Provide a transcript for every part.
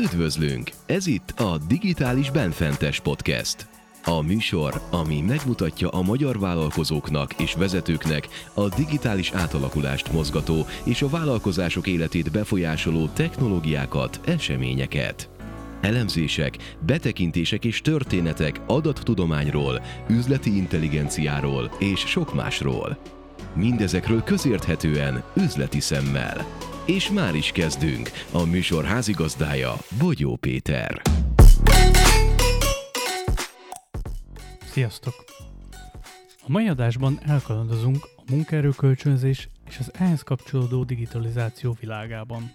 Üdvözlünk! Ez itt a Digitális Benfentes Podcast. A műsor, ami megmutatja a magyar vállalkozóknak és vezetőknek a digitális átalakulást mozgató és a vállalkozások életét befolyásoló technológiákat, eseményeket. Elemzések, betekintések és történetek adattudományról, üzleti intelligenciáról és sok másról. Mindezekről közérthetően, üzleti szemmel. És már is kezdünk. A műsor házigazdája Bogyó Péter. Sziasztok! A mai adásban elkalandozunk a munkaerőkölcsönzés és az ehhez kapcsolódó digitalizáció világában.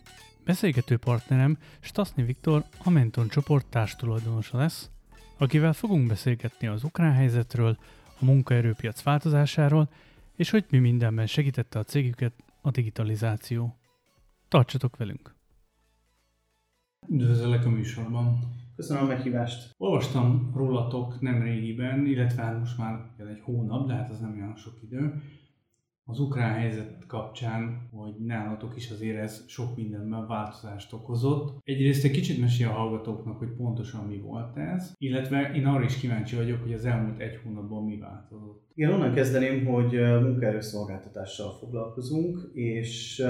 Beszélgető partnerem Stasny Viktor, a Menton csoport társtulajdonosa lesz, akivel fogunk beszélgetni az ukrán helyzetről, a munkaerőpiac változásáról, és hogy mi mindenben segítette a cégüket a digitalizáció. Tartsatok velünk! Üdvözöllek a műsorban! Köszönöm a meghívást! Olvastam rólatok nem régiben, illetve hát most már egy hónap, de hát az nem olyan sok idő, az ukrán helyzet kapcsán, hogy nálatok is azért ez sok mindenben változást okozott. Egyrészt egy kicsit mesél a hallgatóknak, hogy pontosan mi volt ez, illetve én arra is kíváncsi vagyok, hogy az elmúlt egy hónapban mi változott. Igen, onnan kezdeném, hogy munkaerőszolgáltatással foglalkozunk, és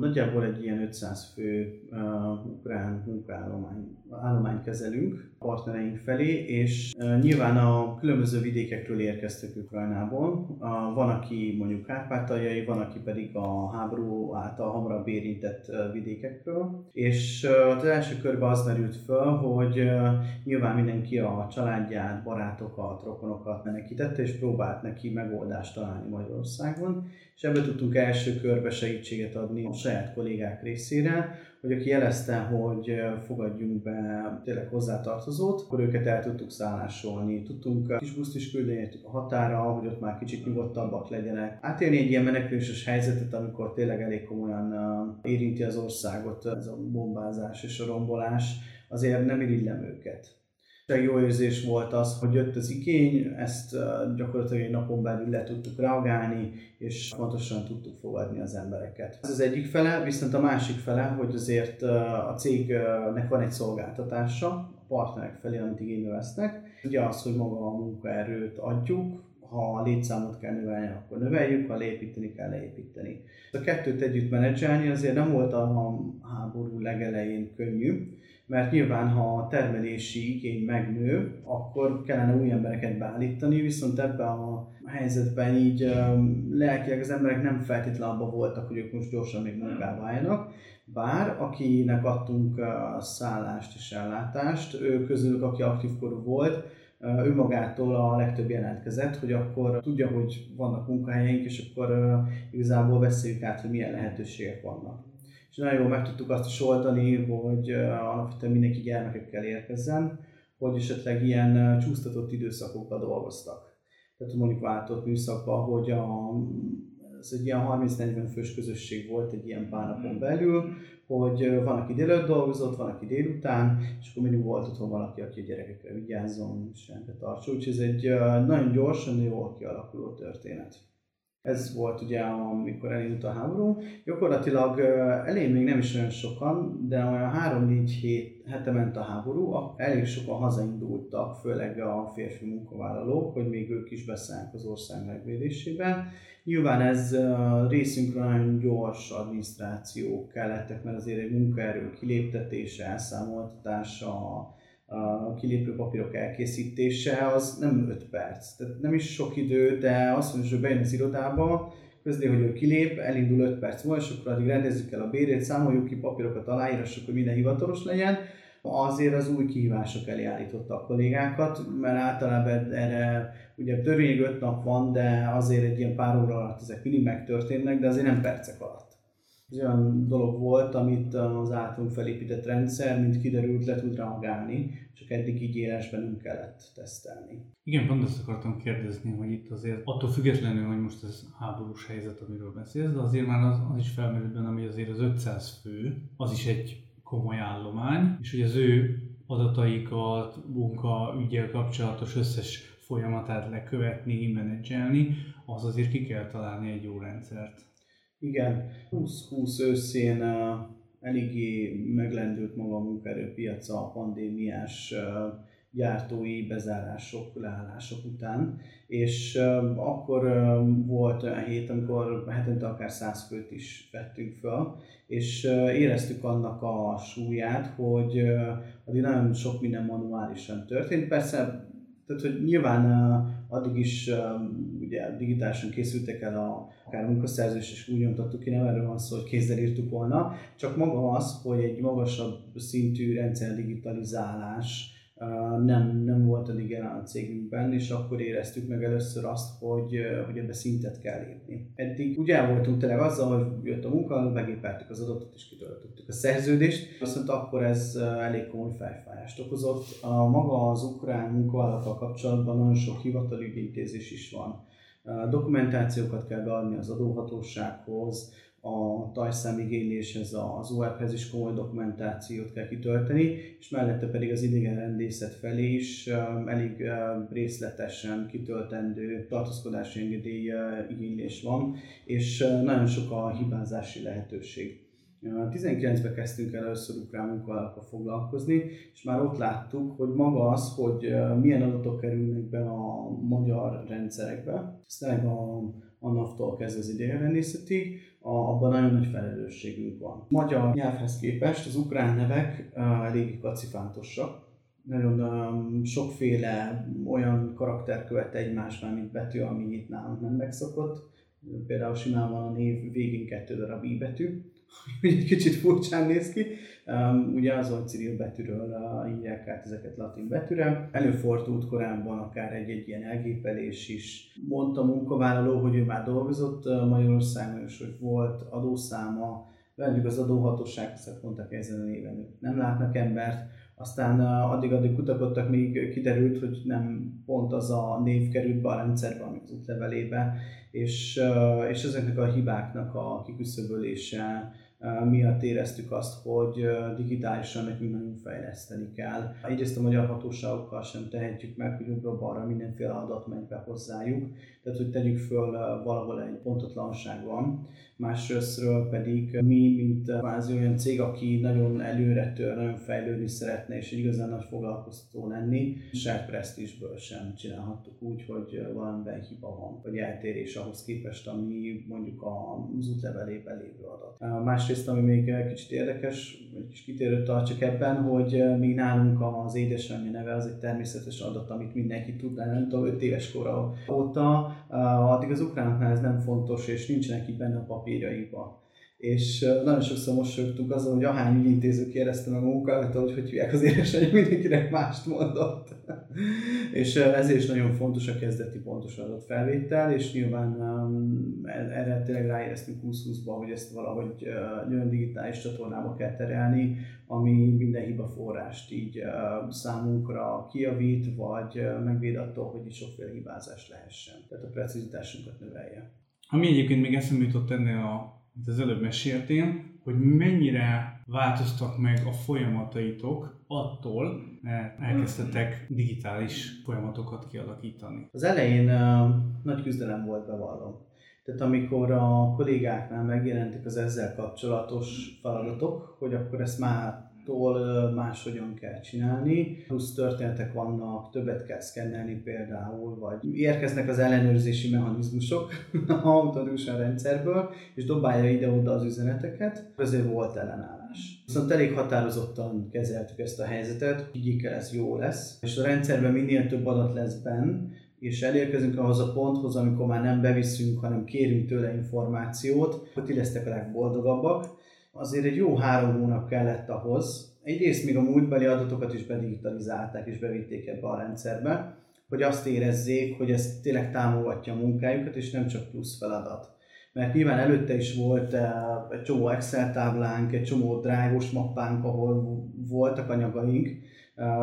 nagyjából egy ilyen 500 fő ukrán munkaállomány kezelünk partnereink felé, és nyilván a különböző vidékekről érkeztek Ukrajnából. Van, aki mondjuk Kárpátaljai, van, aki pedig a háború által hamarabb érintett vidékekről. És az első körben az merült föl, hogy nyilván mindenki a családját, barátokat, rokonokat menekítette, és próbált neki megoldást találni Magyarországon, és ebbe tudtunk első körbe segítséget adni a saját kollégák részére, hogy aki jelezte, hogy fogadjunk be tényleg hozzátartozót, akkor őket el tudtuk szállásolni. Tudtunk kis buszt is küldeni a határa, hogy ott már kicsit nyugodtabbak legyenek. Átélni egy ilyen meneküléses helyzetet, amikor tényleg elég komolyan érinti az országot ez a bombázás és a rombolás, azért nem irigylem őket jó érzés volt az, hogy jött az igény, ezt gyakorlatilag egy napon belül le tudtuk reagálni, és fontosan tudtuk fogadni az embereket. Ez az egyik fele, viszont a másik fele, hogy azért a cégnek van egy szolgáltatása, a partnerek felé, amit igénybe vesznek. Ugye az, hogy maga a munkaerőt adjuk, ha a létszámot kell növelni, akkor növeljük, ha leépíteni kell, leépíteni. A kettőt együtt menedzselni azért nem volt a háború legelején könnyű, mert nyilván ha a termelési igény megnő, akkor kellene új embereket beállítani, viszont ebben a helyzetben így lelkileg az emberek nem feltétlenül abban voltak, hogy ők most gyorsan még munkába álljanak, bár akinek adtunk szállást és ellátást, ő közülük, aki aktív korú volt, ő magától a legtöbb jelentkezett, hogy akkor tudja, hogy vannak munkahelyeink, és akkor igazából beszéljük át, hogy milyen lehetőségek vannak és nagyon jól meg tudtuk azt is oldani, hogy alapvetően mindenki gyermekekkel érkezzen, hogy esetleg ilyen csúsztatott időszakokban dolgoztak. Tehát mondjuk váltott műszakban, hogy a, ez egy ilyen 30-40 fős közösség volt egy ilyen pár napon belül, hogy van, aki délelőtt dolgozott, van, aki délután, és akkor mindig volt otthon valaki, aki a gyerekekre vigyázzon, és rendet tartson. Úgyhogy ez egy nagyon gyorsan, jól kialakuló történet. Ez volt ugye, amikor elindult a háború. Gyakorlatilag elég még nem is olyan sokan, de olyan 3-4 hét, hete ment a háború, elég sokan hazaindultak, főleg a férfi munkavállalók, hogy még ők is beszállnak az ország megvédésében. Nyilván ez részünkről nagyon gyors adminisztráció kellettek, mert azért egy munkaerő kiléptetése, elszámoltatása, a kilépő papírok elkészítése az nem 5 perc, tehát nem is sok idő, de azt mondja, hogy bejön az irodába, közli, hogy ő kilép, elindul 5 perc múlva, és akkor addig rendezzük el a bérét, számoljuk ki papírokat, aláírassuk, hogy minden hivatalos legyen, azért az új kihívások elé állította a kollégákat, mert általában erre ugye törvényig 5 nap van, de azért egy ilyen pár óra alatt ezek mindig megtörténnek, de azért nem percek alatt ez olyan dolog volt, amit az általunk felépített rendszer, mint kiderült, le tud reagálni, csak eddig így élesben nem kellett tesztelni. Igen, pont azt akartam kérdezni, hogy itt azért attól függetlenül, hogy most ez háborús helyzet, amiről beszélsz, de azért már az, az is felmerült benne, hogy azért az 500 fő, az is egy komoly állomány, és hogy az ő adataikat, munka, ügyel kapcsolatos összes folyamatát lekövetni, menedzselni, az azért ki kell találni egy jó rendszert. Igen, 20-20 őszén eléggé meglendült maga a munkaerőpiaca a pandémiás gyártói bezárások, leállások után, és akkor volt olyan hét, amikor hetente akár 100 főt is vettünk fel, és éreztük annak a súlyát, hogy addig nagyon sok minden manuálisan történt. Persze tehát, hogy nyilván addig is ugye digitálisan készültek el a, akár munkaszerzés, és úgy nyomtattuk ki, nem erről van szó, hogy kézzel írtuk volna, csak maga az, hogy egy magasabb szintű rendszer digitalizálás nem, nem volt addig jelen a cégünkben, és akkor éreztük meg először azt, hogy, hogy ebbe szintet kell lépni. Eddig ugye el voltunk tényleg azzal, hogy jött a munka, megépeltük az adatot és kitöltöttük a szerződést, viszont akkor ez elég komoly fejfájást okozott. A maga az ukrán munkavállalatokkal kapcsolatban nagyon sok hivatali ügyintézés is van. Dokumentációkat kell beadni az adóhatósághoz, a tajszámigényléshez, az OEP-hez is komoly dokumentációt kell kitölteni, és mellette pedig az rendészet felé is elég részletesen kitöltendő tartózkodási engedély igénylés van, és nagyon sok a hibázási lehetőség. 19-ben kezdtünk el először ukrán munkavállalókkal foglalkozni, és már ott láttuk, hogy maga az, hogy milyen adatok kerülnek be a magyar rendszerekbe, ez a, a NAV-tól kezdve az idegenrendészetig, abban nagyon nagy felelősségünk van. Magyar nyelvhez képest az ukrán nevek elég kacifántosak, nagyon um, sokféle olyan karakter követ egymásban, mint betű, ami itt nálunk nem megszokott. Például simán van a név végén kettő darab i betű, egy kicsit furcsán néz ki. Um, ugye azon Cyril betűről írják át ezeket latin betűre. Előfordult korábban akár egy-egy ilyen elgépelés is. Mondta a munkavállaló, hogy ő már dolgozott uh, Magyarországon, és hogy volt adószáma, vendük az adóhatóság, azt mondták ezen a néven, nem látnak embert, aztán uh, addig-addig kutakodtak, még kiderült, hogy nem pont az a név került be a rendszerbe, ami az útlevelébe, és, uh, és ezeknek a hibáknak a kiküszöbölése, miatt éreztük azt, hogy digitálisan nekünk nagyon fejleszteni kell. Egyrészt a magyar hatóságokkal sem tehetjük meg, hogy jobbra-balra mindenféle adat megy be hozzájuk, tehát hogy tegyük föl valahol egy pontatlanság van. Másrésztről pedig mi, mint kvázi olyan cég, aki nagyon előre tör, nagyon fejlődni szeretne, és igazán nagy foglalkoztató lenni, saját presztízsből sem csinálhattuk úgy, hogy valamiben hiba van, vagy eltérés ahhoz képest, ami mondjuk az útlevelében lévő adat. Másrészt, ami még kicsit érdekes, egy kis kitérőt tartsak ebben, hogy mi nálunk az édesanyja neve az egy természetes adat, amit mindenki tud, nem tudom, 5 éves kora óta, addig az ukránoknál ez nem fontos, és nincsenek itt benne a papírjaiba és nagyon sokszor mosolyogtunk azon, hogy ahány ügyintéző kérdezte meg a munkát, hogy hogy hívják az édesanyja, mindenkinek mást mondott. és ezért is nagyon fontos a kezdeti pontos adatfelvétel, és nyilván um, erre tényleg ráéreztünk 2020-ban, hogy ezt valahogy uh, olyan digitális csatornába kell terelni, ami minden hiba forrást így számunkra kijavít, vagy megvéd attól, hogy sokféle hibázás lehessen. Tehát a precizitásunkat növelje. Ami egyébként még eszembe jutott ennél a amit az előbb meséltél, hogy mennyire változtak meg a folyamataitok attól, mert elkezdtetek digitális folyamatokat kialakítani. Az elején uh, nagy küzdelem volt bevallom. Tehát amikor a kollégáknál megjelentek az ezzel kapcsolatos feladatok, hogy akkor ezt már tól máshogyan kell csinálni. Plusz történetek vannak, többet kell szkennelni például, vagy érkeznek az ellenőrzési mechanizmusok automatikusan rendszerből, és dobálja ide-oda az üzeneteket, ezért volt ellenállás. Viszont elég határozottan kezeltük ezt a helyzetet, higgyék el, ez jó lesz, és a rendszerben minél több adat lesz benn, és elérkezünk ahhoz a ponthoz, amikor már nem beviszünk, hanem kérünk tőle információt, hogy ti lesztek a legboldogabbak, azért egy jó három hónap kellett ahhoz. Egyrészt még a múltbeli adatokat is bedigitalizálták és bevitték ebbe a rendszerbe, hogy azt érezzék, hogy ez tényleg támogatja a munkájukat, és nem csak plusz feladat. Mert nyilván előtte is volt eh, egy csomó Excel táblánk, egy csomó drágos mappánk, ahol voltak anyagaink,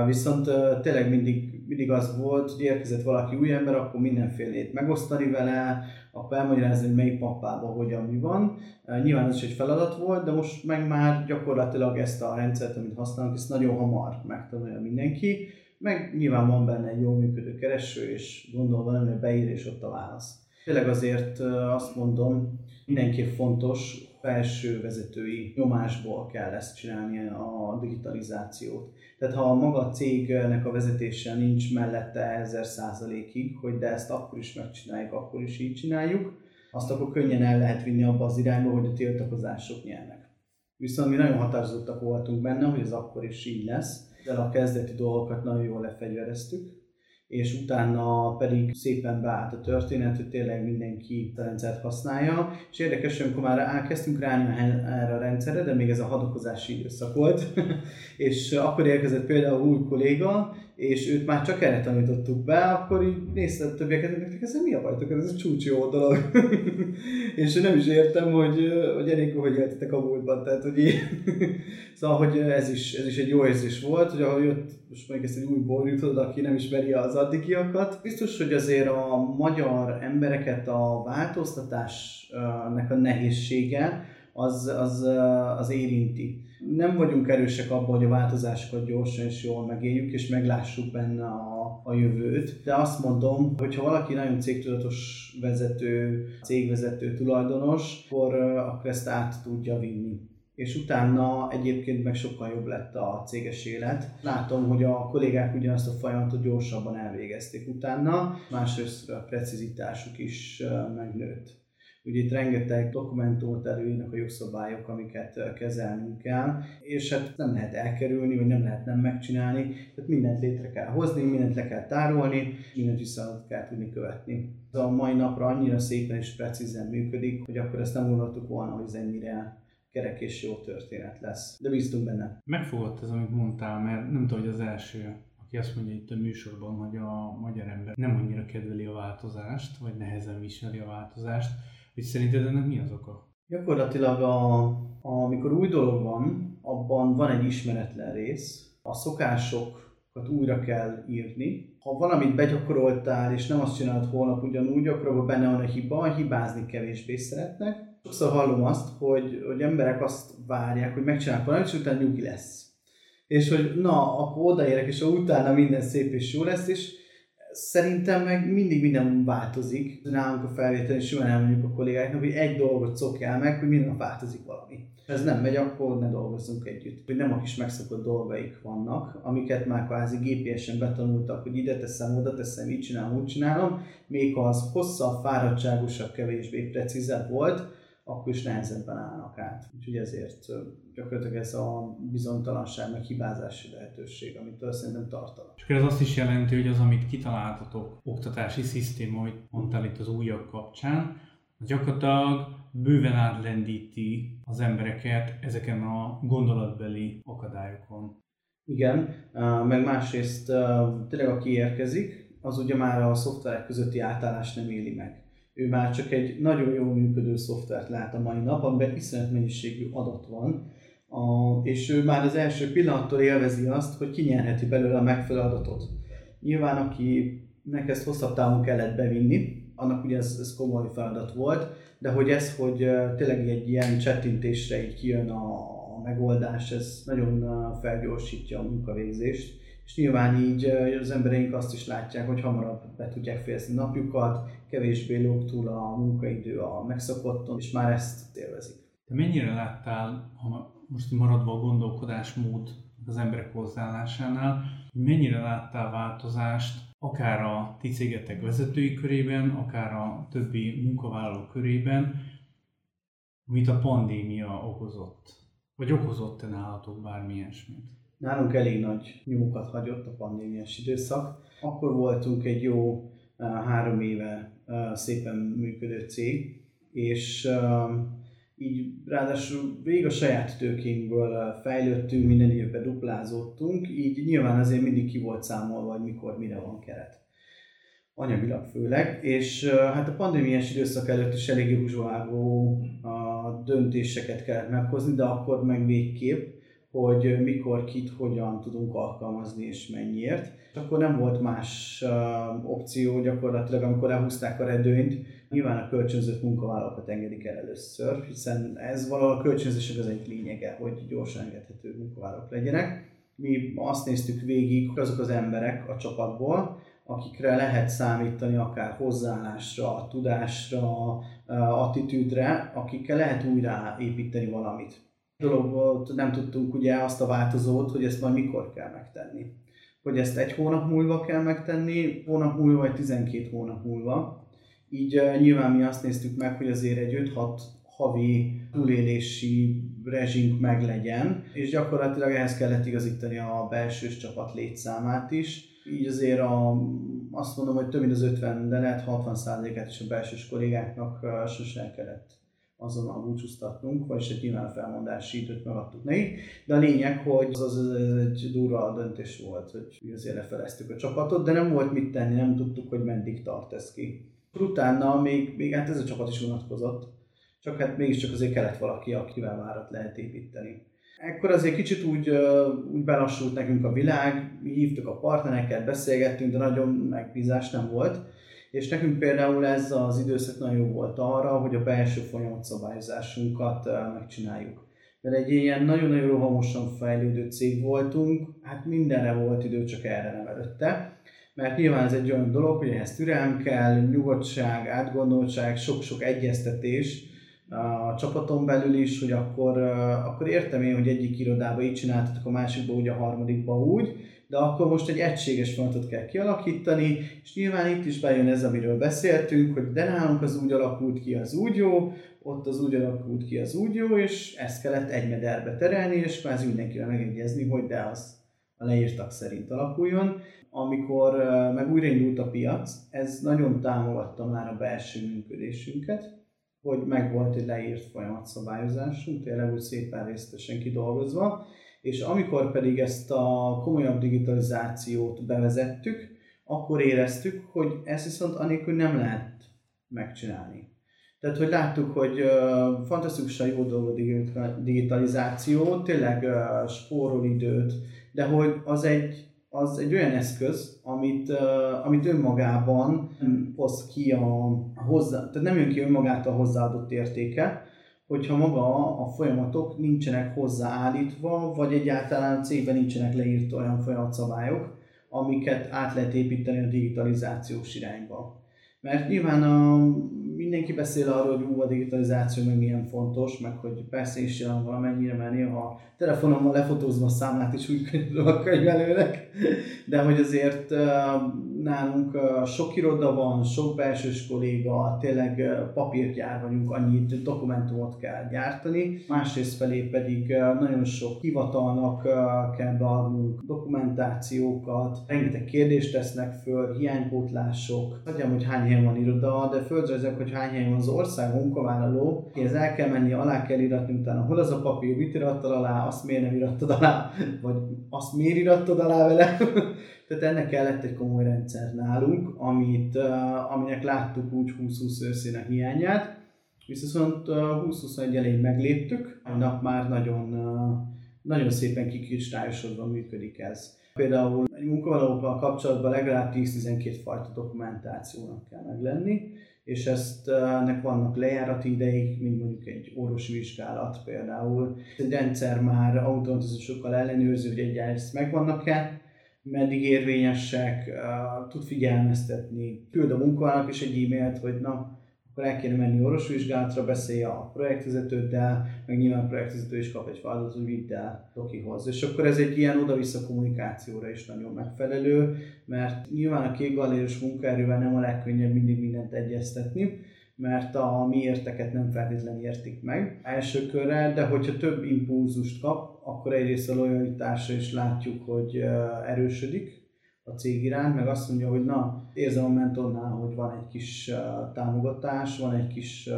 viszont tényleg mindig, mindig az volt, hogy érkezett valaki új ember, akkor mindenfélét megosztani vele, akkor elmagyarázni, hogy melyik mappában hogyan mi van. Nyilván ez is egy feladat volt, de most meg már gyakorlatilag ezt a rendszert, amit használunk, ezt nagyon hamar megtanulja mindenki. Meg nyilván van benne egy jól működő kereső, és gondolva nem, hogy beír és ott a válasz. Tényleg azért azt mondom, mindenképp fontos, felső vezetői nyomásból kell ezt csinálni a digitalizációt. Tehát ha maga a cégnek a vezetése nincs mellette ezer százalékig, hogy de ezt akkor is megcsináljuk, akkor is így csináljuk, azt akkor könnyen el lehet vinni abba az irányba, hogy a tiltakozások nyernek. Viszont mi nagyon határozottak voltunk benne, hogy ez akkor is így lesz, de a kezdeti dolgokat nagyon jól lefegyvereztük, és utána pedig szépen beállt a történet, hogy tényleg mindenki a rendszert használja. És érdekes, hogy amikor már elkezdtünk ráni erre a rendszerre, de még ez a hadakozási időszak volt, és akkor érkezett például új kolléga, és őt már csak erre tanítottuk be, akkor így nézte a többieket, hogy nektek ez mi a bajtok, ez egy csúcs jó dolog. és nem is értem, hogy, hogy elég hogy éltetek a múltban, tehát hogy szóval, hogy ez is, ez is egy jó érzés volt, hogy ahogy jött, most még ezt egy új borjutod, aki nem ismeri az addigiakat. Biztos, hogy azért a magyar embereket a változtatásnak a nehézsége az, az, az érinti nem vagyunk erősek abban, hogy a változásokat gyorsan és jól megéljük, és meglássuk benne a, a jövőt. De azt mondom, hogy ha valaki nagyon cégtudatos vezető, cégvezető, tulajdonos, akkor, akkor ezt át tudja vinni és utána egyébként meg sokkal jobb lett a céges élet. Látom, hogy a kollégák ugyanazt a folyamatot gyorsabban elvégezték utána, másrészt a precizitásuk is megnőtt. Ugye itt rengeteg dokumentumot előírnak a jogszabályok, amiket kezelnünk kell, és hát nem lehet elkerülni, vagy nem lehet nem megcsinálni, tehát mindent létre kell hozni, mindent le kell tárolni, mindent vissza kell tudni követni. A mai napra annyira szépen és precízen működik, hogy akkor ezt nem gondoltuk volna, hogy ez ennyire kerek és jó történet lesz. De bíztunk benne. Megfogott ez, amit mondtál, mert nem tudom, hogy az első aki azt mondja itt a műsorban, hogy a magyar ember nem annyira kedveli a változást, vagy nehezen viseli a változást, és szerinted ennek mi az oka? Gyakorlatilag, a, a, amikor új dolog van, abban van egy ismeretlen rész. A szokásokat újra kell írni. Ha valamit begyakoroltál, és nem azt csinálod holnap ugyanúgy, akkor abban benne van a hiba, hibázni kevésbé szeretnek. Sokszor hallom azt, hogy, hogy emberek azt várják, hogy megcsinálják valamit, és utána nyugi lesz. És hogy na, akkor odaérek, és utána minden szép és jó lesz, és Szerintem meg mindig minden változik. Nálunk a felvétel és jól elmondjuk a kollégáknak, hogy egy dolgot szokjál meg, hogy minden változik valami. Ha ez nem megy, akkor ne dolgozzunk együtt. Hogy nem a kis megszokott dolgaik vannak, amiket már kvázi GPS-en betanultak, hogy ide teszem, oda teszem, így csinálom, úgy csinálom. Még az hosszabb, fáradtságosabb, kevésbé precízebb volt, akkor is nehezebben állnak át. Úgyhogy ezért gyakorlatilag ez a bizonytalanság, meg hibázási lehetőség, amitől szerintem tartanak. És ez azt is jelenti, hogy az, amit kitaláltatok, oktatási szisztéma, hogy mondtál itt az újabb kapcsán, az gyakorlatilag bőven átlendíti az embereket ezeken a gondolatbeli akadályokon. Igen, meg másrészt tényleg aki érkezik, az ugye már a szoftverek közötti átállást nem éli meg ő már csak egy nagyon jól működő szoftvert lát a mai nap, amiben iszonyat mennyiségű adat van, a, és ő már az első pillanattól élvezi azt, hogy kinyerheti belőle a megfelelő adatot. Nyilván, akinek ezt hosszabb távon kellett bevinni, annak ugye ez, ez komoly feladat volt, de hogy ez, hogy tényleg egy ilyen csettintésre így kijön a, megoldás, ez nagyon felgyorsítja a munkavégzést és nyilván így az embereink azt is látják, hogy hamarabb be tudják fejezni napjukat, kevésbé lóg túl a munkaidő a megszokotton, és már ezt élvezik. Te mennyire láttál, ha most maradva a gondolkodásmód az emberek hozzáállásánál, mennyire láttál változást akár a ti cégetek vezetői körében, akár a többi munkavállaló körében, amit a pandémia okozott? Vagy okozott-e nálatok bármi ilyesmit? Nálunk elég nagy nyomokat hagyott a pandémiás időszak. Akkor voltunk egy jó három éve szépen működő cég, és így ráadásul végig a saját tőkénkből fejlődtünk, minden évben duplázódtunk, így nyilván azért mindig ki volt számolva, hogy mikor, mire van keret. Anyagilag főleg, és hát a pandémiás időszak előtt is elég józsvágó döntéseket kellett meghozni, de akkor meg végképp hogy mikor, kit, hogyan tudunk alkalmazni és mennyiért. És akkor nem volt más uh, opció gyakorlatilag, amikor elhúzták a redőnyt, nyilván a kölcsönzött munkavállalókat engedik el először, hiszen ez valahol a kölcsönzések az egyik lényege, hogy gyorsan engedhető munkavállalók legyenek. Mi azt néztük végig, azok az emberek a csapatból, akikre lehet számítani akár hozzáállásra, tudásra, attitűdre, akikkel lehet újra építeni Dologból nem tudtunk ugye azt a változót, hogy ezt majd mikor kell megtenni. Hogy ezt egy hónap múlva kell megtenni, hónap múlva vagy 12 hónap múlva. Így nyilván mi azt néztük meg, hogy azért egy 5-6 havi túlélési rezsink meglegyen, és gyakorlatilag ehhez kellett igazítani a belsős csapat létszámát is. Így azért a, azt mondom, hogy több mint az 50, de lehet 60 át is a belsős kollégáknak sose kellett azonnal búcsúztatnunk, vagyis egy nyilván felmondási időt megadtuk neki. De a lényeg, hogy az, az, az egy durva döntés volt, hogy azért lefeleztük a csapatot, de nem volt mit tenni, nem tudtuk, hogy meddig tart ez ki. Utána még, még hát ez a csapat is unatkozott, csak hát mégiscsak azért kellett valaki, akivel várat lehet építeni. Ekkor azért kicsit úgy, úgy belassult nekünk a világ, mi hívtuk a partnereket, beszélgettünk, de nagyon megbízás nem volt. És nekünk például ez az időszak nagyon jó volt arra, hogy a belső folyamatszabályozásunkat megcsináljuk. Mert egy ilyen nagyon-nagyon rohamosan fejlődő cég voltunk, hát mindenre volt idő, csak erre nem előtte. Mert nyilván ez egy olyan dolog, hogy ehhez türelem kell, nyugodtság, átgondoltság, sok-sok egyeztetés, a csapaton belül is, hogy akkor, akkor értem én, hogy egyik irodában így csináltatok, a másikban úgy, a harmadikban úgy, de akkor most egy egységes folyamatot kell kialakítani, és nyilván itt is bejön ez, amiről beszéltünk, hogy de nálunk az úgy alakult ki, az úgy jó, ott az úgy alakult ki, az úgy jó, és ezt kellett egy mederbe terelni, és kvázi mindenkivel megegyezni, hogy de az a leírtak szerint alakuljon. Amikor meg újraindult a piac, ez nagyon támogatta már a belső működésünket, hogy megvolt egy leírt folyamatszabályozásunk, tényleg úgy szépen részletesen kidolgozva, és amikor pedig ezt a komolyabb digitalizációt bevezettük, akkor éreztük, hogy ezt viszont anélkül nem lehet megcsinálni. Tehát, hogy láttuk, hogy uh, fantasztikusan jó dolog a digitalizáció, tényleg uh, spórol időt, de hogy az egy az egy olyan eszköz, amit, uh, amit önmagában hoz ki a, a hozzá, tehát nem jön ki önmagától a hozzáadott értéke, hogyha maga a folyamatok nincsenek hozzáállítva, vagy egyáltalán cégben nincsenek leírt olyan folyamatszabályok, amiket át lehet építeni a digitalizációs irányba. Mert nyilván a, mindenki beszél arról, hogy ú, a digitalizáció meg milyen fontos, meg hogy persze is jelen valamennyire, mert néha telefonommal lefotózva a számlát is úgy könyvelőnek, de hogy azért nálunk sok iroda van, sok belsős kolléga, tényleg papírgyár vagyunk, annyit dokumentumot kell gyártani, másrészt felé pedig nagyon sok hivatalnak kell beadnunk dokumentációkat, rengeteg kérdést tesznek föl, hiánypótlások, tudjam, hogy hány helyen van iroda, de földrajzok, hogy hány helyen van az ország munkavállaló, ez el kell menni, alá kell iratni, utána hol az a papír, mit irattad alá, azt miért nem irattad alá, vagy azt miért irattad alá vele, Tehát ennek kellett egy komoly rendszer nálunk, amit, aminek láttuk úgy 20-20 őszén a hiányát, viszont 20-21 elején megléptük, annak már nagyon, nagyon szépen kikristályosodva működik ez. Például egy munkavállalókkal kapcsolatban legalább 10-12 fajta dokumentációnak kell meglenni, és ezt ennek vannak lejárati ideig, mint mondjuk egy orvosi vizsgálat például. Egy rendszer már automatizmusokkal ellenőrzi, hogy egyáltalán ezt megvannak-e, meddig érvényesek, tud figyelmeztetni, küld a munkának is egy e-mailt, hogy na, akkor el kéne menni orvosvizsgálatra, beszélje a projektvezetőddel, meg nyilván a projektvezető is kap egy feladatot, hogy vidd el Tokihoz. És akkor ez egy ilyen oda-vissza kommunikációra is nagyon megfelelő, mert nyilván a kék munkaerővel nem a legkönnyebb mindig mindent egyeztetni, mert a mi érteket nem feltétlenül értik meg első körre, de hogyha több impulzust kap, akkor egyrészt a lojalitásra is látjuk, hogy erősödik a cég iránt, meg azt mondja, hogy na, érzem a mentonnál, hogy van egy kis uh, támogatás, van egy kis uh,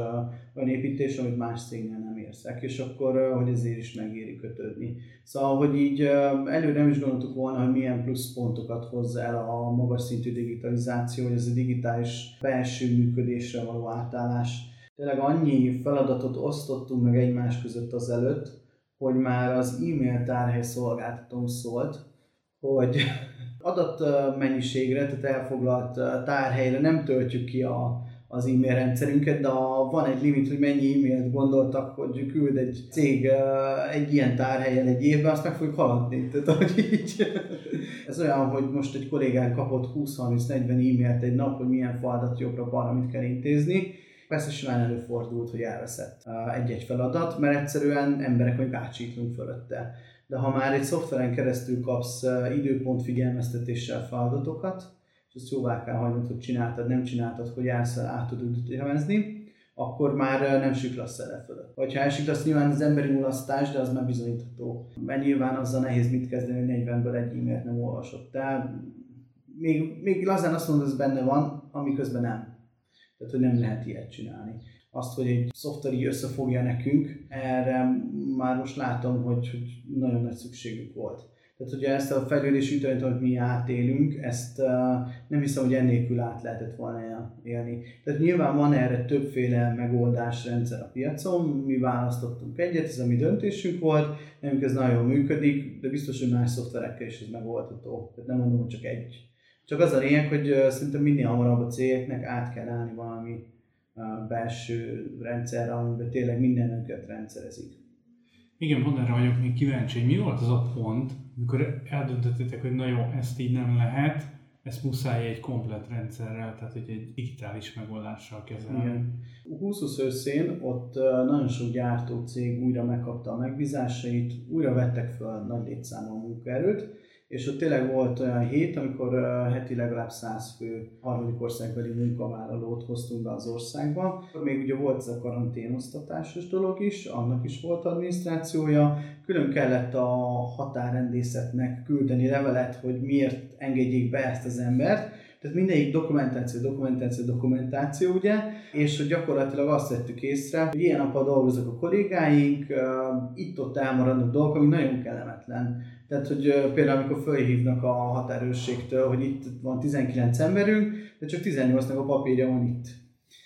olyan építés, amit más cégnél nem érzek, és akkor, uh, hogy ezért is megéri kötődni. Szóval, hogy így uh, előre nem is gondoltuk volna, hogy milyen pluszpontokat hoz el a magas szintű digitalizáció, hogy ez a digitális belső működésre való átállás. Tényleg annyi feladatot osztottunk meg egymás között az előtt, hogy már az e-mail tárhely szolgáltató szólt, hogy adat mennyiségre, tehát elfoglalt tárhelyre nem töltjük ki a, az e-mail rendszerünket, de van egy limit, hogy mennyi e-mailt gondoltak, hogy küld egy cég egy ilyen tárhelyen egy évben, azt meg fogjuk haladni. Tehát, hogy így, ez olyan, hogy most egy kollégán kapott 20-30-40 e-mailt egy nap, hogy milyen feladat jobbra-balra mit kell intézni, Persze simán előfordult, hogy elveszett egy-egy feladat, mert egyszerűen emberek vagy átsítlunk fölötte. De ha már egy szoftveren keresztül kapsz időpont figyelmeztetéssel feladatokat, és ezt jóvá kell hagynod, hogy csináltad, nem csináltad, hogy jársz el, át tudod élvezni, akkor már nem siklasz el fölött. Vagy ha elsiklasz, nyilván az emberi mulasztás, de az már bizonyítható. Mert nyilván azzal nehéz mit kezdeni, hogy 40-ből egy e-mailt nem olvasott. Tehát még, még lazán azt mondod, hogy ez benne van, amiközben nem. Tehát, hogy nem lehet ilyet csinálni. Azt, hogy egy szoftveri összefogja nekünk, erre már most látom, hogy, hogy nagyon nagy szükségük volt. Tehát ugye ezt a fejlődési ütemet, amit mi átélünk, ezt nem hiszem, hogy ennélkül át lehetett volna élni. Tehát nyilván van erre többféle megoldásrendszer a piacon, mi választottunk egyet, ez a mi döntésünk volt, nekünk ez nagyon működik, de biztos, hogy más szoftverekkel is ez megoldható. Tehát nem mondom, hogy csak egy. Csak az a lényeg, hogy szerintem minél hamarabb a cégeknek át kell állni valami belső rendszerre, amiben tényleg mindenünket rendszerezik. Igen, pont erre vagyok még kíváncsi, hogy mi volt az a pont, amikor eldöntöttétek, hogy na jó, ezt így nem lehet, ezt muszáj egy komplet rendszerrel, tehát hogy egy digitális megoldással kezelni. Igen. 20 őszén ott nagyon sok gyártó cég újra megkapta a megbízásait, újra vettek fel nagy létszámú munkaerőt, és ott tényleg volt olyan hét, amikor heti legalább 100 fő harmadik országbeli munkavállalót hoztunk be az országba. Még ugye volt ez a karanténosztatásos dolog is, annak is volt adminisztrációja. Külön kellett a határrendészetnek küldeni levelet, hogy miért engedjék be ezt az embert. Tehát mindegyik dokumentáció, dokumentáció, dokumentáció, ugye, és hogy gyakorlatilag azt vettük észre, hogy ilyen napon dolgoznak a kollégáink, itt-ott elmaradnak dolgok, ami nagyon kellemetlen tehát, hogy például amikor fölhívnak a határőrségtől, hogy itt van 19 emberünk, de csak 18-nak a papírja van itt.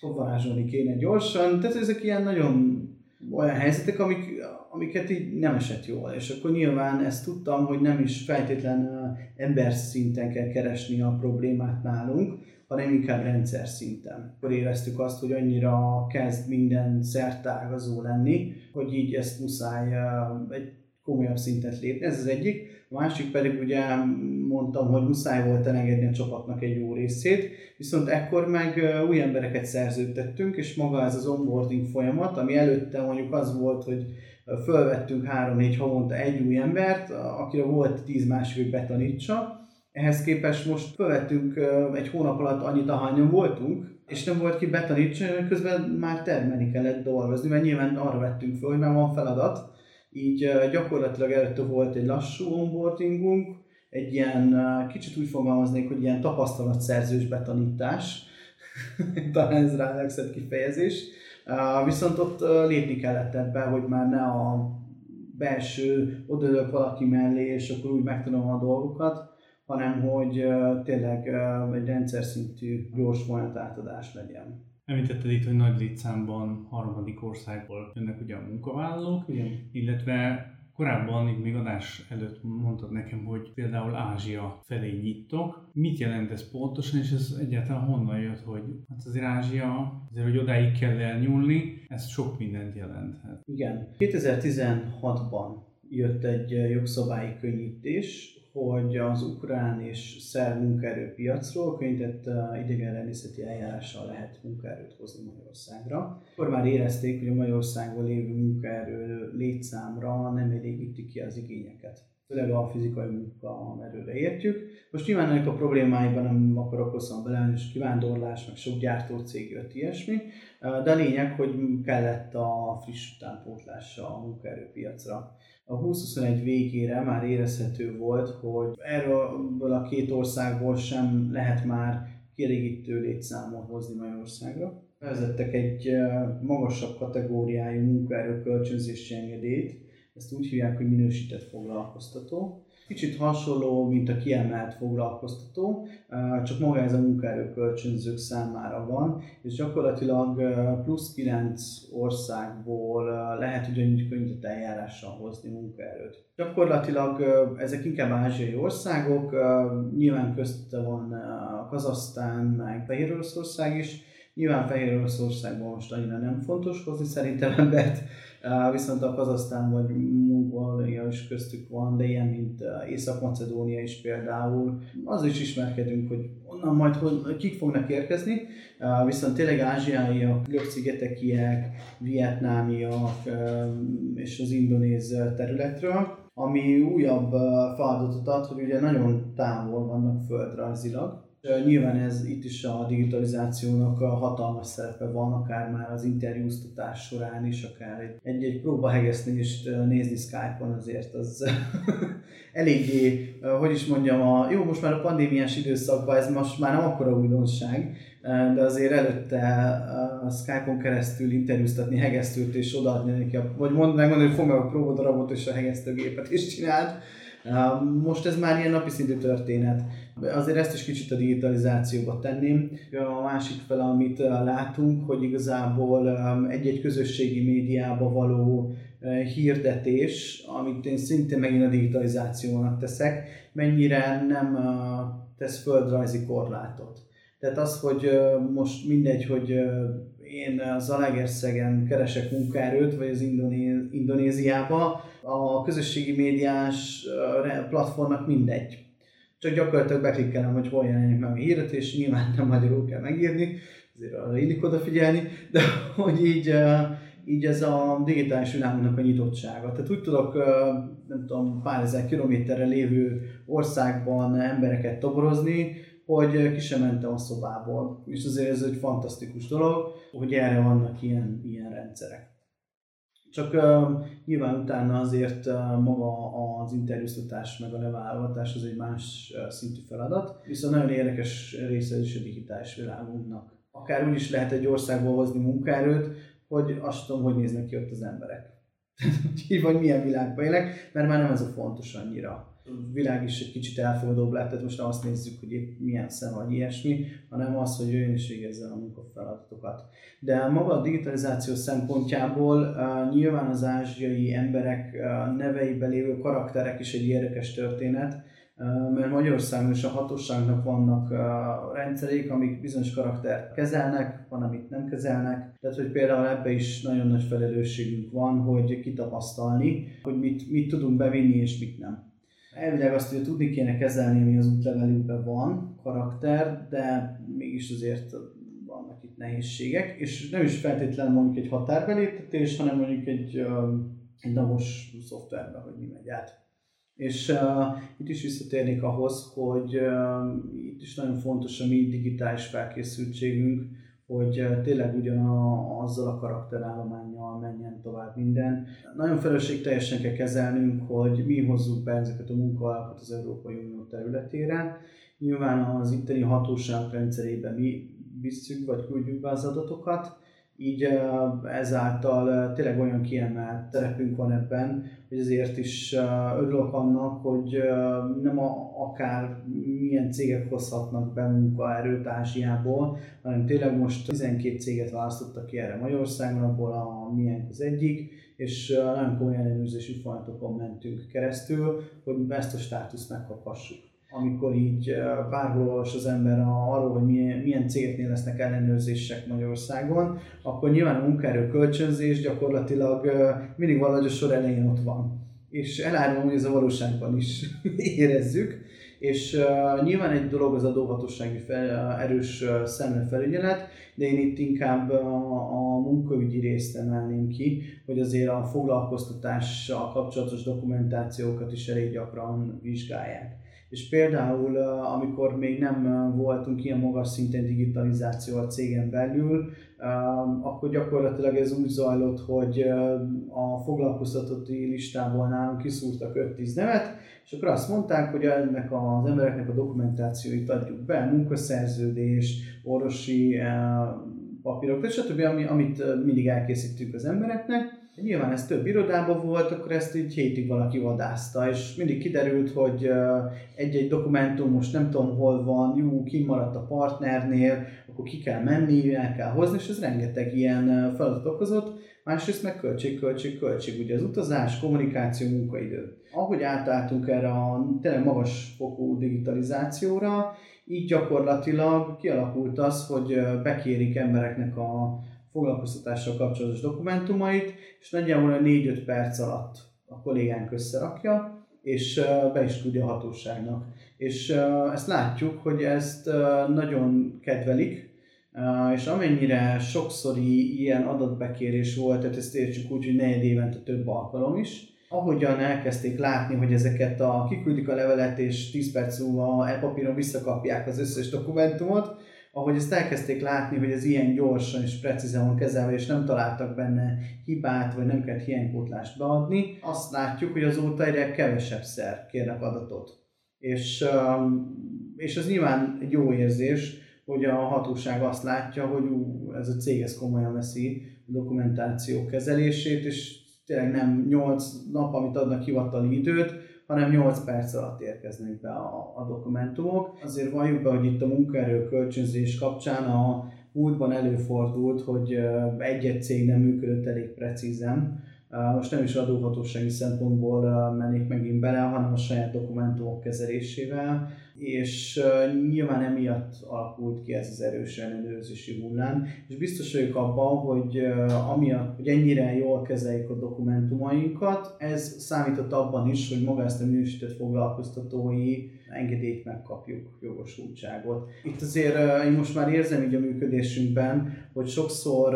Varázsolni kéne gyorsan. Tehát ezek ilyen nagyon olyan helyzetek, amik, amiket így nem esett jól. És akkor nyilván ezt tudtam, hogy nem is feltétlen ember szinten kell keresni a problémát nálunk, hanem inkább rendszer szinten. Akkor éreztük azt, hogy annyira kezd minden szertágazó lenni, hogy így ezt muszáj egy komolyabb szintet lépni, ez az egyik. A másik pedig ugye mondtam, hogy muszáj volt elengedni a csapatnak egy jó részét, viszont ekkor meg új embereket szerződtettünk, és maga ez az onboarding folyamat, ami előtte mondjuk az volt, hogy fölvettünk három-négy havonta egy új embert, akire volt tíz másik, hogy betanítsa. Ehhez képest most fölvettünk egy hónap alatt annyit, ahányan voltunk, és nem volt ki betanítsa, közben már termelni kellett dolgozni, mert nyilván arra vettünk föl, hogy már van feladat, így gyakorlatilag előtte volt egy lassú onboardingunk, egy ilyen, kicsit úgy fogalmaznék, hogy ilyen tapasztalatszerzős betanítás, talán ez rá legszebb kifejezés, viszont ott lépni kellett ebbe, hogy már ne a belső odaülök valaki mellé, és akkor úgy megtanulom a dolgokat, hanem hogy tényleg egy rendszer szintű gyors folyamat átadás legyen. Említetted itt, hogy nagy létszámban harmadik országból jönnek ugye a munkavállalók, Igen. illetve Korábban, itt még adás előtt mondtad nekem, hogy például Ázsia felé nyittok. Mit jelent ez pontosan, és ez egyáltalán honnan jött, hogy hát azért Ázsia, azért, hogy odáig kell elnyúlni, ez sok mindent jelenthet. Igen. 2016-ban jött egy jogszabályi könnyítés, hogy az ukrán és szerb munkaerőpiacról könnyített idegenrendészeti eljárással lehet munkaerőt hozni Magyarországra. Akkor már érezték, hogy a Magyarországon lévő munkaerő létszámra nem elégítik ki az igényeket főleg a fizikai munkaerőre értjük. Most nyilván ennek a problémáiban nem akarok hosszan bele, és kivándorlás, meg sok gyártócég jött ilyesmi, de a lényeg, hogy kellett a friss utánpótlása a munkaerőpiacra a 2021 végére már érezhető volt, hogy erről a két országból sem lehet már kielégítő létszámot hozni Magyarországra. Vezettek egy magasabb kategóriájú munkaerő kölcsönzési engedélyt, ezt úgy hívják, hogy minősített foglalkoztató. Kicsit hasonló, mint a kiemelt foglalkoztató, csak maga ez a munkaerő kölcsönzők számára van, és gyakorlatilag plusz 9 országból lehet ugyanúgy könnyített eljárással hozni munkaerőt. Gyakorlatilag ezek inkább ázsiai országok, nyilván közte van Kazasztán, meg Fehér is, Nyilván Fehér Oroszországban most annyira nem fontos hozni szerintem embert, viszont a Kazasztán vagy Mongolia is köztük van, de ilyen, mint Észak-Macedónia is például. Az is ismerkedünk, hogy onnan majd kik fognak érkezni, viszont tényleg ázsiaiak, görög-szigetekiek, vietnámiak és az indonéz területről, ami újabb feladatot ad, hogy ugye nagyon távol vannak földrajzilag, Nyilván ez itt is a digitalizációnak a hatalmas szerepe van, akár már az interjúztatás során is, akár egy-egy próbahegesztést nézni Skype-on azért az eléggé, hogy is mondjam, a, jó, most már a pandémiás időszakban ez most már nem akkora újdonság, de azért előtte a Skype-on keresztül interjúztatni hegesztőt és odaadni neki, vagy mond, megmondani, hogy fog meg a próbadarabot és a hegesztőgépet is csinált. Most ez már ilyen napi szintű történet. Azért ezt is kicsit a digitalizációba tenném. A másik fel, amit látunk, hogy igazából egy-egy közösségi médiába való hirdetés, amit én szintén megint a digitalizációnak teszek, mennyire nem tesz földrajzi korlátot. Tehát az, hogy most mindegy, hogy én Zalaegerszegen keresek munkaerőt, vagy az Indonéz, Indonéziába, a közösségi médiás platformnak mindegy. Csak gyakorlatilag beklikkelem, hogy hol jelenik meg a hirdetés, nyilván nem magyarul kell megírni, azért arra illik odafigyelni, de hogy így, így ez a digitális világunknak a nyitottsága. Tehát úgy tudok, nem tudom, pár ezer kilométerre lévő országban embereket toborozni, hogy ki sem mentem a szobából. És azért ez egy fantasztikus dolog, hogy erre vannak ilyen, ilyen rendszerek. Csak uh, nyilván utána azért uh, maga az interjúztatás meg a leválogatás az egy más uh, szintű feladat, viszont nagyon érdekes része is a digitális világunknak. Akár úgy is lehet egy országból hozni munkaerőt, hogy azt tudom, hogy néznek ki ott az emberek. vagy milyen világban élek, mert már nem ez a fontos annyira világ is egy kicsit elfogadóbb lett, tehát most nem azt nézzük, hogy épp milyen szem vagy ilyesmi, hanem az, hogy ő is végezze a munkafeladatokat. De maga a digitalizáció szempontjából uh, nyilván az ázsiai emberek uh, neveiben lévő karakterek is egy érdekes történet, mert Magyarországon is a hatóságnak vannak rendszerék, amik bizonyos karaktert kezelnek, van, amit nem kezelnek. Tehát, hogy például ebbe is nagyon nagy felelősségünk van, hogy kitapasztalni, hogy mit, mit tudunk bevinni és mit nem elvileg azt, hogy tudni kéne kezelni, ami az útlevelükben van, karakter, de mégis azért vannak itt nehézségek, és nem is feltétlenül mondjuk egy határbeléptetés, hanem mondjuk egy, egy navos szoftverben, hogy mi megy át. És uh, itt is visszatérnék ahhoz, hogy uh, itt is nagyon fontos a mi digitális felkészültségünk, hogy eh, tényleg ugyanazzal a karakterállományjal menjen tovább minden. Nagyon felelősségteljesen kell kezelnünk, hogy mi hozzuk be ezeket a munkahelyeket az Európai Unió területére. Nyilván az itteni hatóságok rendszerében mi visszük vagy küldjük be az adatokat, így ezáltal tényleg olyan kiemelt szerepünk van ebben, hogy ezért is örülök annak, hogy nem a, akár milyen cégek hozhatnak be munkaerőt Ázsiából, hanem tényleg most 12 céget választottak ki erre Magyarországon, abból a milyen az egyik, és nagyon komoly ellenőrzési folyamatokon mentünk keresztül, hogy ezt a státuszt megkaphassuk amikor így bárhol az ember arról, hogy milyen, milyen cégeknél lesznek ellenőrzések Magyarországon, akkor nyilván a munkaerő kölcsönzés gyakorlatilag mindig valahogy a sor elején ott van. És elárulom, hogy ez a valóságban is érezzük. És uh, nyilván egy dolog az adóhatósági fel, erős uh, szemlefelügyelet, de én itt inkább a, a munkaügyi részt emelném ki, hogy azért a foglalkoztatással kapcsolatos dokumentációkat is elég gyakran vizsgálják. És például, amikor még nem voltunk ilyen magas szinten digitalizáció a cégen belül, akkor gyakorlatilag ez úgy zajlott, hogy a foglalkoztatotti listából nálunk kiszúrtak 5-10 nevet, és akkor azt mondták, hogy ennek az embereknek a dokumentációit adjuk be, munkaszerződés, orvosi papírok, stb., amit mindig elkészítünk az embereknek, Nyilván ez több irodában volt, akkor ezt így hétig valaki vadászta, és mindig kiderült, hogy egy-egy dokumentum most nem tudom hol van, jó, kimaradt a partnernél, akkor ki kell menni, el kell hozni, és ez rengeteg ilyen feladat okozott, másrészt meg költség, költség, költség. Ugye az utazás, kommunikáció, munkaidő. Ahogy átálltunk erre a tényleg magas fokú digitalizációra, így gyakorlatilag kialakult az, hogy bekérik embereknek a foglalkoztatással kapcsolatos dokumentumait, és nagyjából 4-5 perc alatt a kollégánk összerakja, és be is tudja a hatóságnak. És ezt látjuk, hogy ezt nagyon kedvelik, és amennyire sokszori ilyen adatbekérés volt, tehát ezt értsük úgy, hogy negyed évente több alkalom is, ahogyan elkezdték látni, hogy ezeket a kiküldik a levelet, és 10 perc múlva e-papíron visszakapják az összes dokumentumot, ahogy ezt elkezdték látni, hogy ez ilyen gyorsan és precízen van kezelve, és nem találtak benne hibát, vagy nem kellett hiánykótlást beadni, azt látjuk, hogy azóta egyre kevesebb szer kérnek adatot. És, és ez nyilván egy jó érzés, hogy a hatóság azt látja, hogy ú, ez a cég ez komolyan veszi a dokumentáció kezelését, és tényleg nem 8 nap, amit adnak hivatali időt, hanem 8 perc alatt érkeznek be a, a dokumentumok. Azért valljuk be, hogy itt a munkaerő kölcsönzés kapcsán a múltban előfordult, hogy egy-egy cég nem működött elég precízen. Most nem is adóhatósági szempontból mennék megint bele, hanem a saját dokumentumok kezelésével és nyilván emiatt alakult ki ez az erős ellenőrzési hullám, és biztos vagyok abban, hogy amiatt, hogy ennyire jól kezeljük a dokumentumainkat, ez számított abban is, hogy maga ezt a minősített foglalkoztatói engedélyt megkapjuk, jogosultságot. Itt azért én most már érzem így a működésünkben, hogy sokszor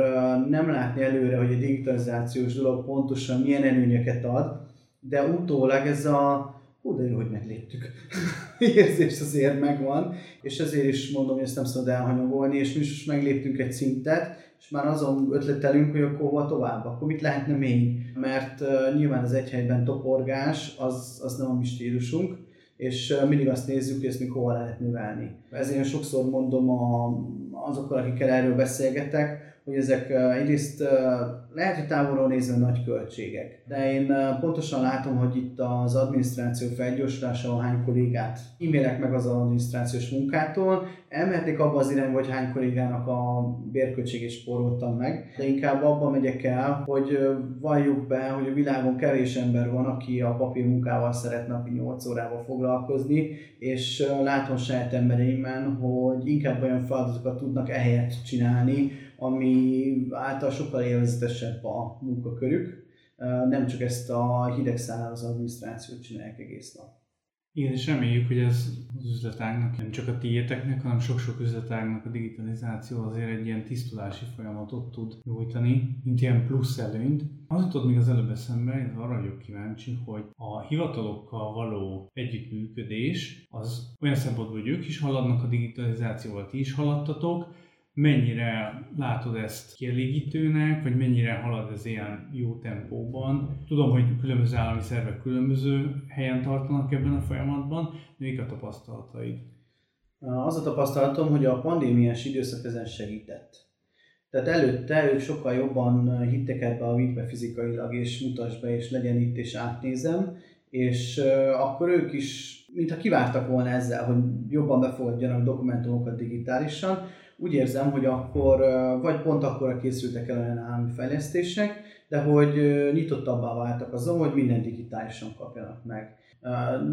nem látni előre, hogy a digitalizációs dolog pontosan milyen előnyöket ad, de utólag ez a hú, de jó, hogy megléptük. érzés azért megvan, és ezért is mondom, hogy ezt nem szabad elhanyagolni, és mi is megléptünk egy szintet, és már azon ötletelünk, hogy akkor hova tovább, akkor mit lehetne még, mert uh, nyilván az egy helyben toporgás, az, az nem a mi stílusunk, és uh, mindig azt nézzük, hogy ezt mikor lehet növelni. Ezért én sokszor mondom a, azokkal, akikkel erről beszélgetek, hogy ezek egyrészt lehet, hogy távolról nézve nagy költségek, de én pontosan látom, hogy itt az adminisztráció felgyorsulása, hány kollégát e meg az adminisztrációs munkától, elmehetnék abba az irányba, hogy hány kollégának a bérköltségét spóroltam meg, de inkább abba megyek el, hogy valljuk be, hogy a világon kevés ember van, aki a papírmunkával szeret napi 8 órával foglalkozni, és látom saját embereimen, hogy inkább olyan feladatokat tudnak ehelyett csinálni, ami által sokkal élvezetesebb a munkakörük, nem csak ezt a hideg az adminisztrációt csinálják egész nap. Igen, és reméljük, hogy ez az üzletágnak, nem csak a tiéteknek, hanem sok-sok üzletágnak a digitalizáció azért egy ilyen tisztulási folyamatot tud nyújtani, mint ilyen plusz előnyt. Az jutott még az előbb eszembe, én arra vagyok kíváncsi, hogy a hivatalokkal való együttműködés az olyan szempontból, hogy ők is haladnak a digitalizációval, ti is haladtatok, mennyire látod ezt kielégítőnek, vagy mennyire halad ez ilyen jó tempóban. Tudom, hogy különböző állami szervek különböző helyen tartanak ebben a folyamatban, de mik a tapasztalataid? Az a tapasztalatom, hogy a pandémiás időszak ezen segített. Tehát előtte ők sokkal jobban hittek ebbe a vitbe fizikailag, és mutas be, és legyen itt, és átnézem, és akkor ők is, mintha kivártak volna ezzel, hogy jobban befogadjanak dokumentumokat digitálisan, úgy érzem, hogy akkor, vagy pont akkor készültek el olyan állami fejlesztések, de hogy nyitottabbá váltak azon, hogy minden digitálisan kapjanak meg.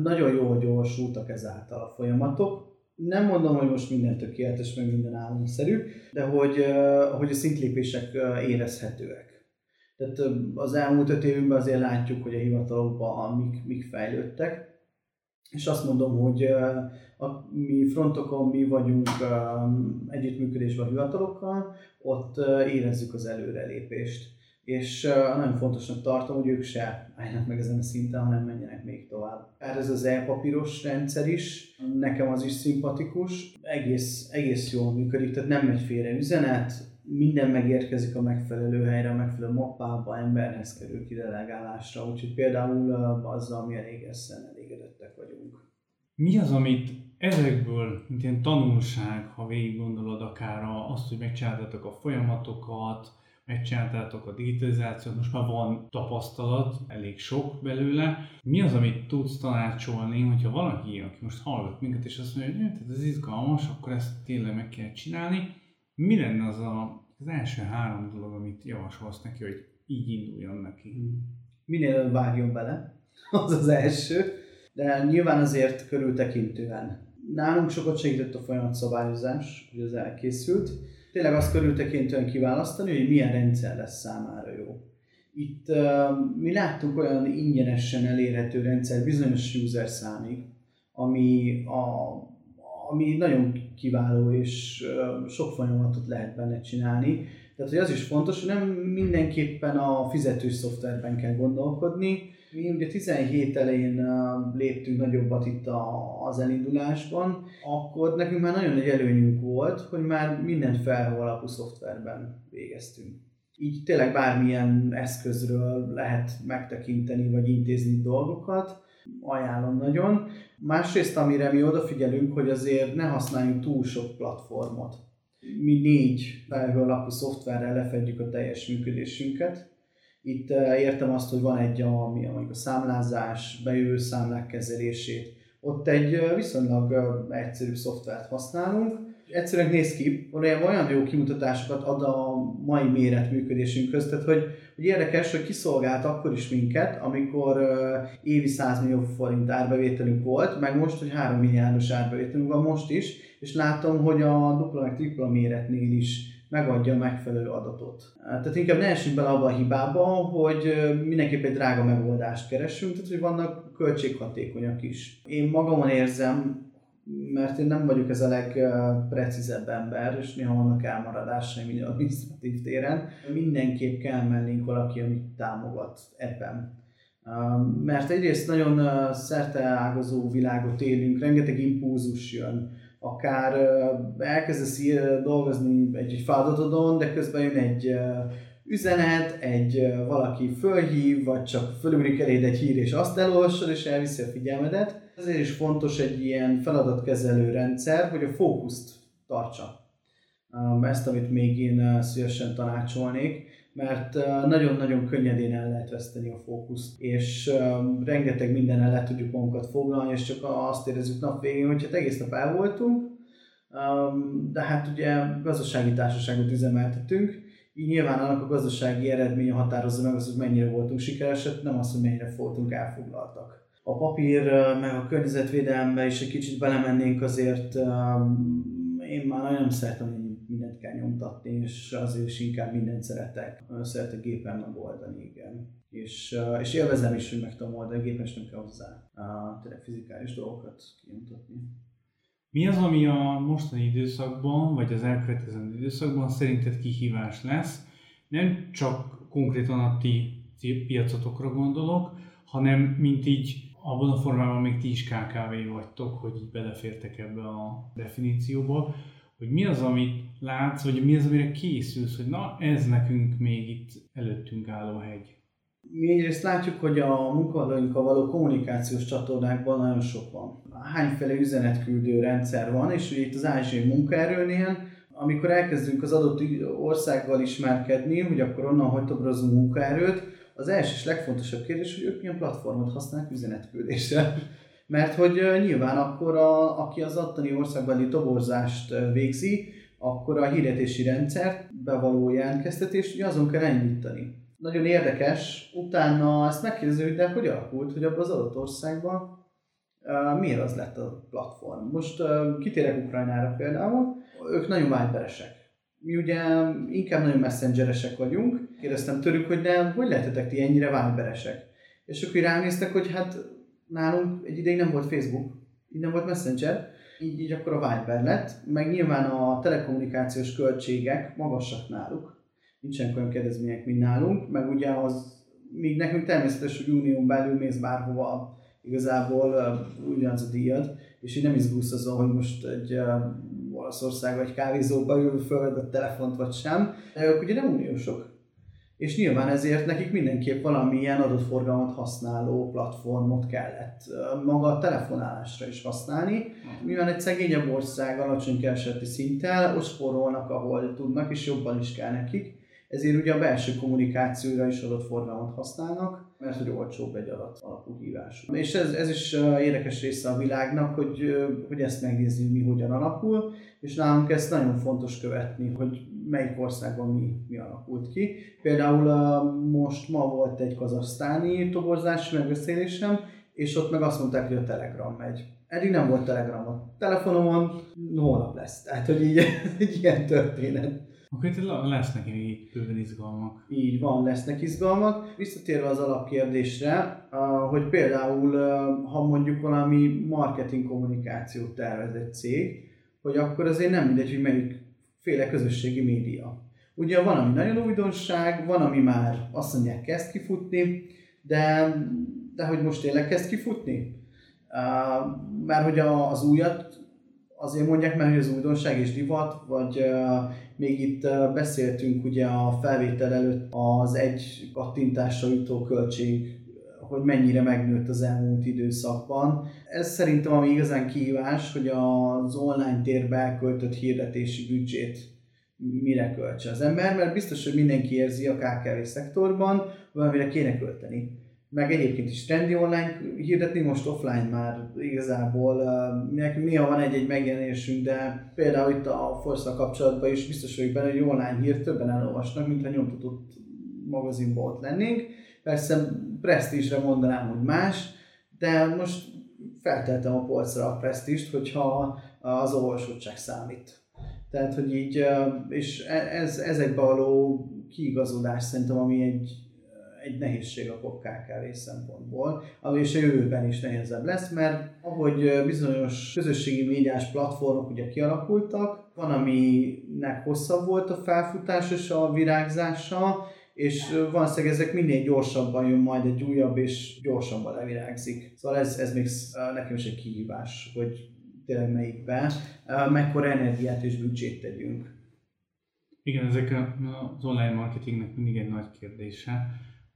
Nagyon jó, hogy gyorsultak ezáltal a folyamatok. Nem mondom, hogy most minden tökéletes, meg minden államszerű, de hogy, hogy a szintlépések érezhetőek. Tehát az elmúlt öt évünkben azért látjuk, hogy a hivatalokban mik, mik fejlődtek, és azt mondom, hogy a mi frontokon mi vagyunk együttműködésben a hivatalokkal, ott érezzük az előrelépést. És nagyon fontosnak tartom, hogy ők se álljanak meg ezen a szinten, hanem menjenek még tovább. Ez az e-papíros rendszer is, nekem az is szimpatikus, egész, egész jól működik, tehát nem megy félre üzenet, minden megérkezik a megfelelő helyre, a megfelelő mappába, emberhez kerül kidelegálásra, úgyhogy például azzal mi elég vagyunk. Mi az, amit ezekből, mint ilyen tanulság, ha végig gondolod akár azt, hogy megcsináltatok a folyamatokat, megcsináltátok a digitalizációt, most már van tapasztalat, elég sok belőle. Mi az, amit tudsz tanácsolni, hogyha valaki, aki most hallgat minket, és azt mondja, hogy ez izgalmas, akkor ezt tényleg meg kell csinálni, mi lenne az a, az első három dolog, amit javasolsz neki, hogy így induljon neki. Minél vágjon bele, az az első, de nyilván azért körültekintően. Nálunk sokat segített a folyamat szabályozás, hogy az elkészült. Tényleg azt körültekintően kiválasztani, hogy milyen rendszer lesz számára jó. Itt uh, mi láttunk olyan ingyenesen elérhető rendszer bizonyos user számig, ami, a, ami nagyon kiváló és uh, sok folyamatot lehet benne csinálni. Tehát hogy az is fontos, hogy nem mindenképpen a fizetős szoftverben kell gondolkodni. Mi ugye 17 elején léptünk nagyobbat itt az elindulásban, akkor nekünk már nagyon nagy előnyünk volt, hogy már mindent felhő alapú szoftverben végeztünk így tényleg bármilyen eszközről lehet megtekinteni vagy intézni dolgokat. Ajánlom nagyon. Másrészt, amire mi odafigyelünk, hogy azért ne használjunk túl sok platformot. Mi négy felhő alapú szoftverrel lefedjük a teljes működésünket. Itt eh, értem azt, hogy van egy, ami a, számlázás, bejövő számlák kezelését. Ott egy eh, viszonylag eh, egyszerű szoftvert használunk, egyszerűen néz ki, olyan, olyan jó kimutatásokat ad a mai méret működésünkhöz, tehát hogy, hogy érdekes, hogy kiszolgált akkor is minket, amikor uh, évi 100 millió forint árbevételünk volt, meg most, hogy 3 milliárdos árbevételünk van most is, és látom, hogy a dupla meg tripla méretnél is megadja a megfelelő adatot. Tehát inkább ne esünk bele abba a hibába, hogy mindenképp egy drága megoldást keresünk, tehát hogy vannak költséghatékonyak is. Én magamon érzem, mert én nem vagyok ez a legprecízebb ember, és néha vannak elmaradásaim így administratív téren. Mindenképp kell mellénk valaki, amit támogat ebben. Mert egyrészt nagyon szerte ágazó világot élünk, rengeteg impulzus jön, akár elkezdesz dolgozni egy, egy feladatodon, de közben jön egy üzenet, egy valaki fölhív, vagy csak fölugrik eléd egy hír, és azt elolvasod, és elviszi a figyelmedet ezért is fontos egy ilyen feladatkezelő rendszer, hogy a fókuszt tartsa. Ezt, amit még én szívesen tanácsolnék, mert nagyon-nagyon könnyedén el lehet veszteni a fókuszt, és rengeteg minden el tudjuk magunkat foglalni, és csak azt érezzük nap végén, hogy hát egész nap el voltunk, de hát ugye gazdasági társaságot üzemeltetünk, így nyilván annak a gazdasági eredménye határozza meg azt, hogy mennyire voltunk sikeresek, nem azt, hogy mennyire voltunk elfoglaltak. A papír meg a környezetvédelembe is egy kicsit belemennénk, azért én már nagyon szeretem, mindent kell nyomtatni, és azért is inkább mindent szeretek. Szeretek gépen megoldani, igen. És, és élvezem is, hogy meg tudom oldani, gépes nem kell hozzá tényleg fizikális dolgokat kinyomtatni. Mi az, ami a mostani időszakban, vagy az elkövetkező időszakban szerinted kihívás lesz? Nem csak konkrétan a ti piacotokra gondolok, hanem mint így abban a formában még ti is KKV vagytok, hogy így belefértek ebbe a definícióba, hogy mi az, amit látsz, vagy mi az, amire készülsz, hogy na, ez nekünk még itt előttünk álló hegy. Mi egyrészt látjuk, hogy a munkavállalóinkkal való kommunikációs csatornákban nagyon sok van. Hányféle üzenetküldő rendszer van, és ugye itt az ázsiai munkaerőnél, amikor elkezdünk az adott országgal ismerkedni, hogy akkor onnan hogy toborozunk munkaerőt, az első és legfontosabb kérdés, hogy ők milyen platformot használnak üzenetküldésre. Mert hogy nyilván akkor, a, aki az attani országbeli toborzást végzi, akkor a hirdetési rendszert, bevaló jelentkeztetést ugye azon kell elindítani. Nagyon érdekes, utána ezt megkérdeződik, de hogy alakult, hogy abban az adott országban uh, miért az lett a platform. Most kitérek Ukrajnára például, ők nagyon vágyberesek mi ugye inkább nagyon messengeresek vagyunk, kérdeztem tőlük, hogy de hogy lehetetek ti ennyire viberesek? És akkor ránéztek, hogy hát nálunk egy ideig nem volt Facebook, így nem volt Messenger, így, így akkor a Viber lett, meg nyilván a telekommunikációs költségek magasak náluk, nincsenek olyan kedvezmények, mint nálunk, meg ugye az, még nekünk természetes, hogy unión belül mész bárhova, igazából uh, ugyanaz a díjad, és így nem izgulsz azon, hogy most egy uh, Olaszország vagy kávézóba ül, fölved telefont vagy sem, ők ugye nem uniósok. És nyilván ezért nekik mindenképp valamilyen adott forgalmat használó platformot kellett maga a telefonálásra is használni. Mivel egy szegényebb ország alacsony kereseti szinttel, ott spórolnak, ahol tudnak, és jobban is kell nekik. Ezért ugye a belső kommunikációra is adott forgalmat használnak, mert hogy olcsóbb egy adat alapú hívás. És ez, ez is érdekes része a világnak, hogy, hogy ezt megnézni, mi hogyan alakul, és nálunk ezt nagyon fontos követni, hogy melyik országban mi, mi alakult ki. Például most ma volt egy kazasztáni toborzási megbeszélésem, és ott meg azt mondták, hogy a Telegram megy. Eddig nem volt Telegram a telefonomon, holnap lesz. Tehát, hogy így egy ilyen történet. Akkor itt lesznek még bőven izgalmak. Így van, lesznek izgalmak. Visszatérve az alapkérdésre, hogy például, ha mondjuk valami marketing kommunikációt tervez egy cég, hogy akkor azért nem mindegy, hogy melyik féle közösségi média. Ugye van, ami nagyon újdonság, van, ami már azt mondják, kezd kifutni, de, de hogy most tényleg kezd kifutni? Mert hogy az újat azért mondják, mert hogy az újdonság és divat, vagy még itt beszéltünk ugye a felvétel előtt az egy kattintásra jutó költség, hogy mennyire megnőtt az elmúlt időszakban. Ez szerintem ami igazán kihívás, hogy az online térbe elköltött hirdetési büdzsét mire költse az ember, mert biztos, hogy mindenki érzi a KKV szektorban, valamire kéne költeni meg egyébként is trendi online hirdetni, most offline már igazából nekünk néha van egy-egy megjelenésünk, de például itt a force kapcsolatban is biztos vagyok benne, hogy online hírt többen elolvasnak, mintha nyomtatott magazinból ott lennénk. Persze presztízsre mondanám, hogy más, de most felteltem a polcra a presztízst, hogyha az olvasottság számít. Tehát, hogy így, és e-, ez, ezekbe való kiigazodás szerintem, ami egy, egy nehézség a KKV szempontból, ami is a jövőben is nehezebb lesz, mert ahogy bizonyos közösségi médiás platformok ugye kialakultak, van, aminek hosszabb volt a felfutás és a virágzása, és valószínűleg ezek minél gyorsabban jön majd egy újabb, és gyorsabban levirágzik. Szóval ez, ez még nekem is egy kihívás, hogy tényleg melyikbe, mekkora energiát és büdzsét tegyünk. Igen, ezek az online marketingnek mindig egy nagy kérdése,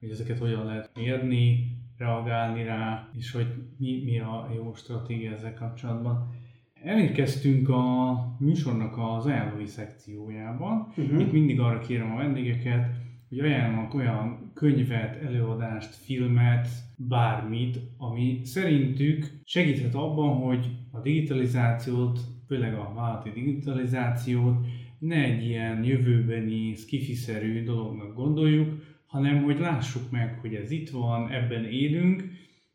hogy ezeket hogyan lehet mérni, reagálni rá, és hogy mi, mi a jó stratégia ezzel kapcsolatban. Elérkeztünk a műsornak az ajánlói szekciójában. Uh-huh. Itt mindig arra kérem a vendégeket, hogy ajánlanak olyan könyvet, előadást, filmet, bármit, ami szerintük segíthet abban, hogy a digitalizációt, főleg a vállalati digitalizációt ne egy ilyen jövőbeni, skifiszerű dolognak gondoljuk, hanem hogy lássuk meg, hogy ez itt van, ebben élünk,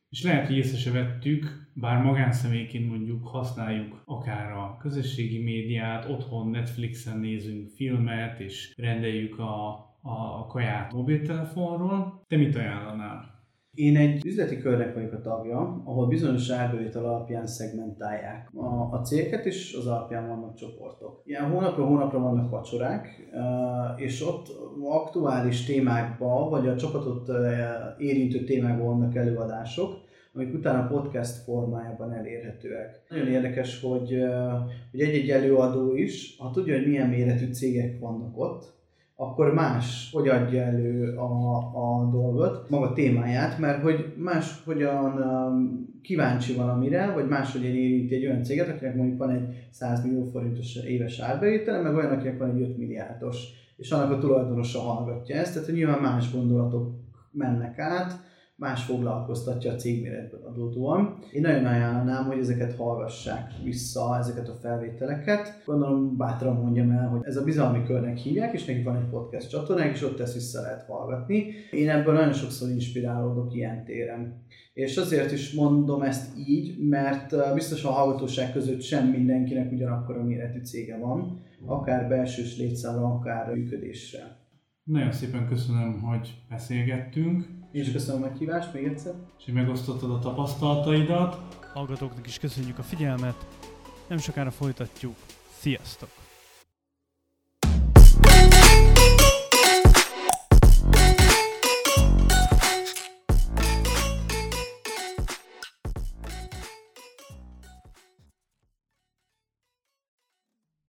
és lehet, hogy észre se vettük, bár magánszemélyként mondjuk használjuk akár a közösségi médiát, otthon Netflixen nézünk filmet, és rendeljük a, a, kaját mobiltelefonról. Te mit ajánlanál? Én egy üzleti körnek vagyok a tagja, ahol bizonyos árbevétel alapján szegmentálják a, a cégeket, és az alapján vannak csoportok. Ilyen hónapra hónapra vannak vacsorák, és ott aktuális témákba, vagy a csapatot érintő témákban vannak előadások, amik utána podcast formájában elérhetőek. Nagyon érdekes, hogy, hogy egy-egy előadó is, ha tudja, hogy milyen méretű cégek vannak ott, akkor más, hogy adja elő a, a dolgot, maga témáját, mert hogy más hogyan um, kíváncsi valamire, vagy máshogyan érinti egy olyan céget, akinek mondjuk van egy 100 millió forintos éves árbevétele, meg olyan, akinek van egy 5 milliárdos, és annak a tulajdonosa hallgatja ezt, tehát hogy nyilván más gondolatok mennek át, más foglalkoztatja a cégméretből adódóan. Én nagyon ajánlanám, hogy ezeket hallgassák vissza, ezeket a felvételeket. Gondolom bátran mondjam el, hogy ez a bizalmi körnek hívják, és neki van egy podcast csatornák, és ott ezt vissza lehet hallgatni. Én ebből nagyon sokszor inspirálódok ilyen téren. És azért is mondom ezt így, mert biztos a hallgatóság között sem mindenkinek ugyanakkor a méretű cége van, akár belsős létszámra, akár működésre. Nagyon szépen köszönöm, hogy beszélgettünk. Én is köszönöm a meghívást még egyszer. És hogy megosztottad a tapasztalataidat. Hallgatóknak is köszönjük a figyelmet. Nem sokára folytatjuk. Sziasztok!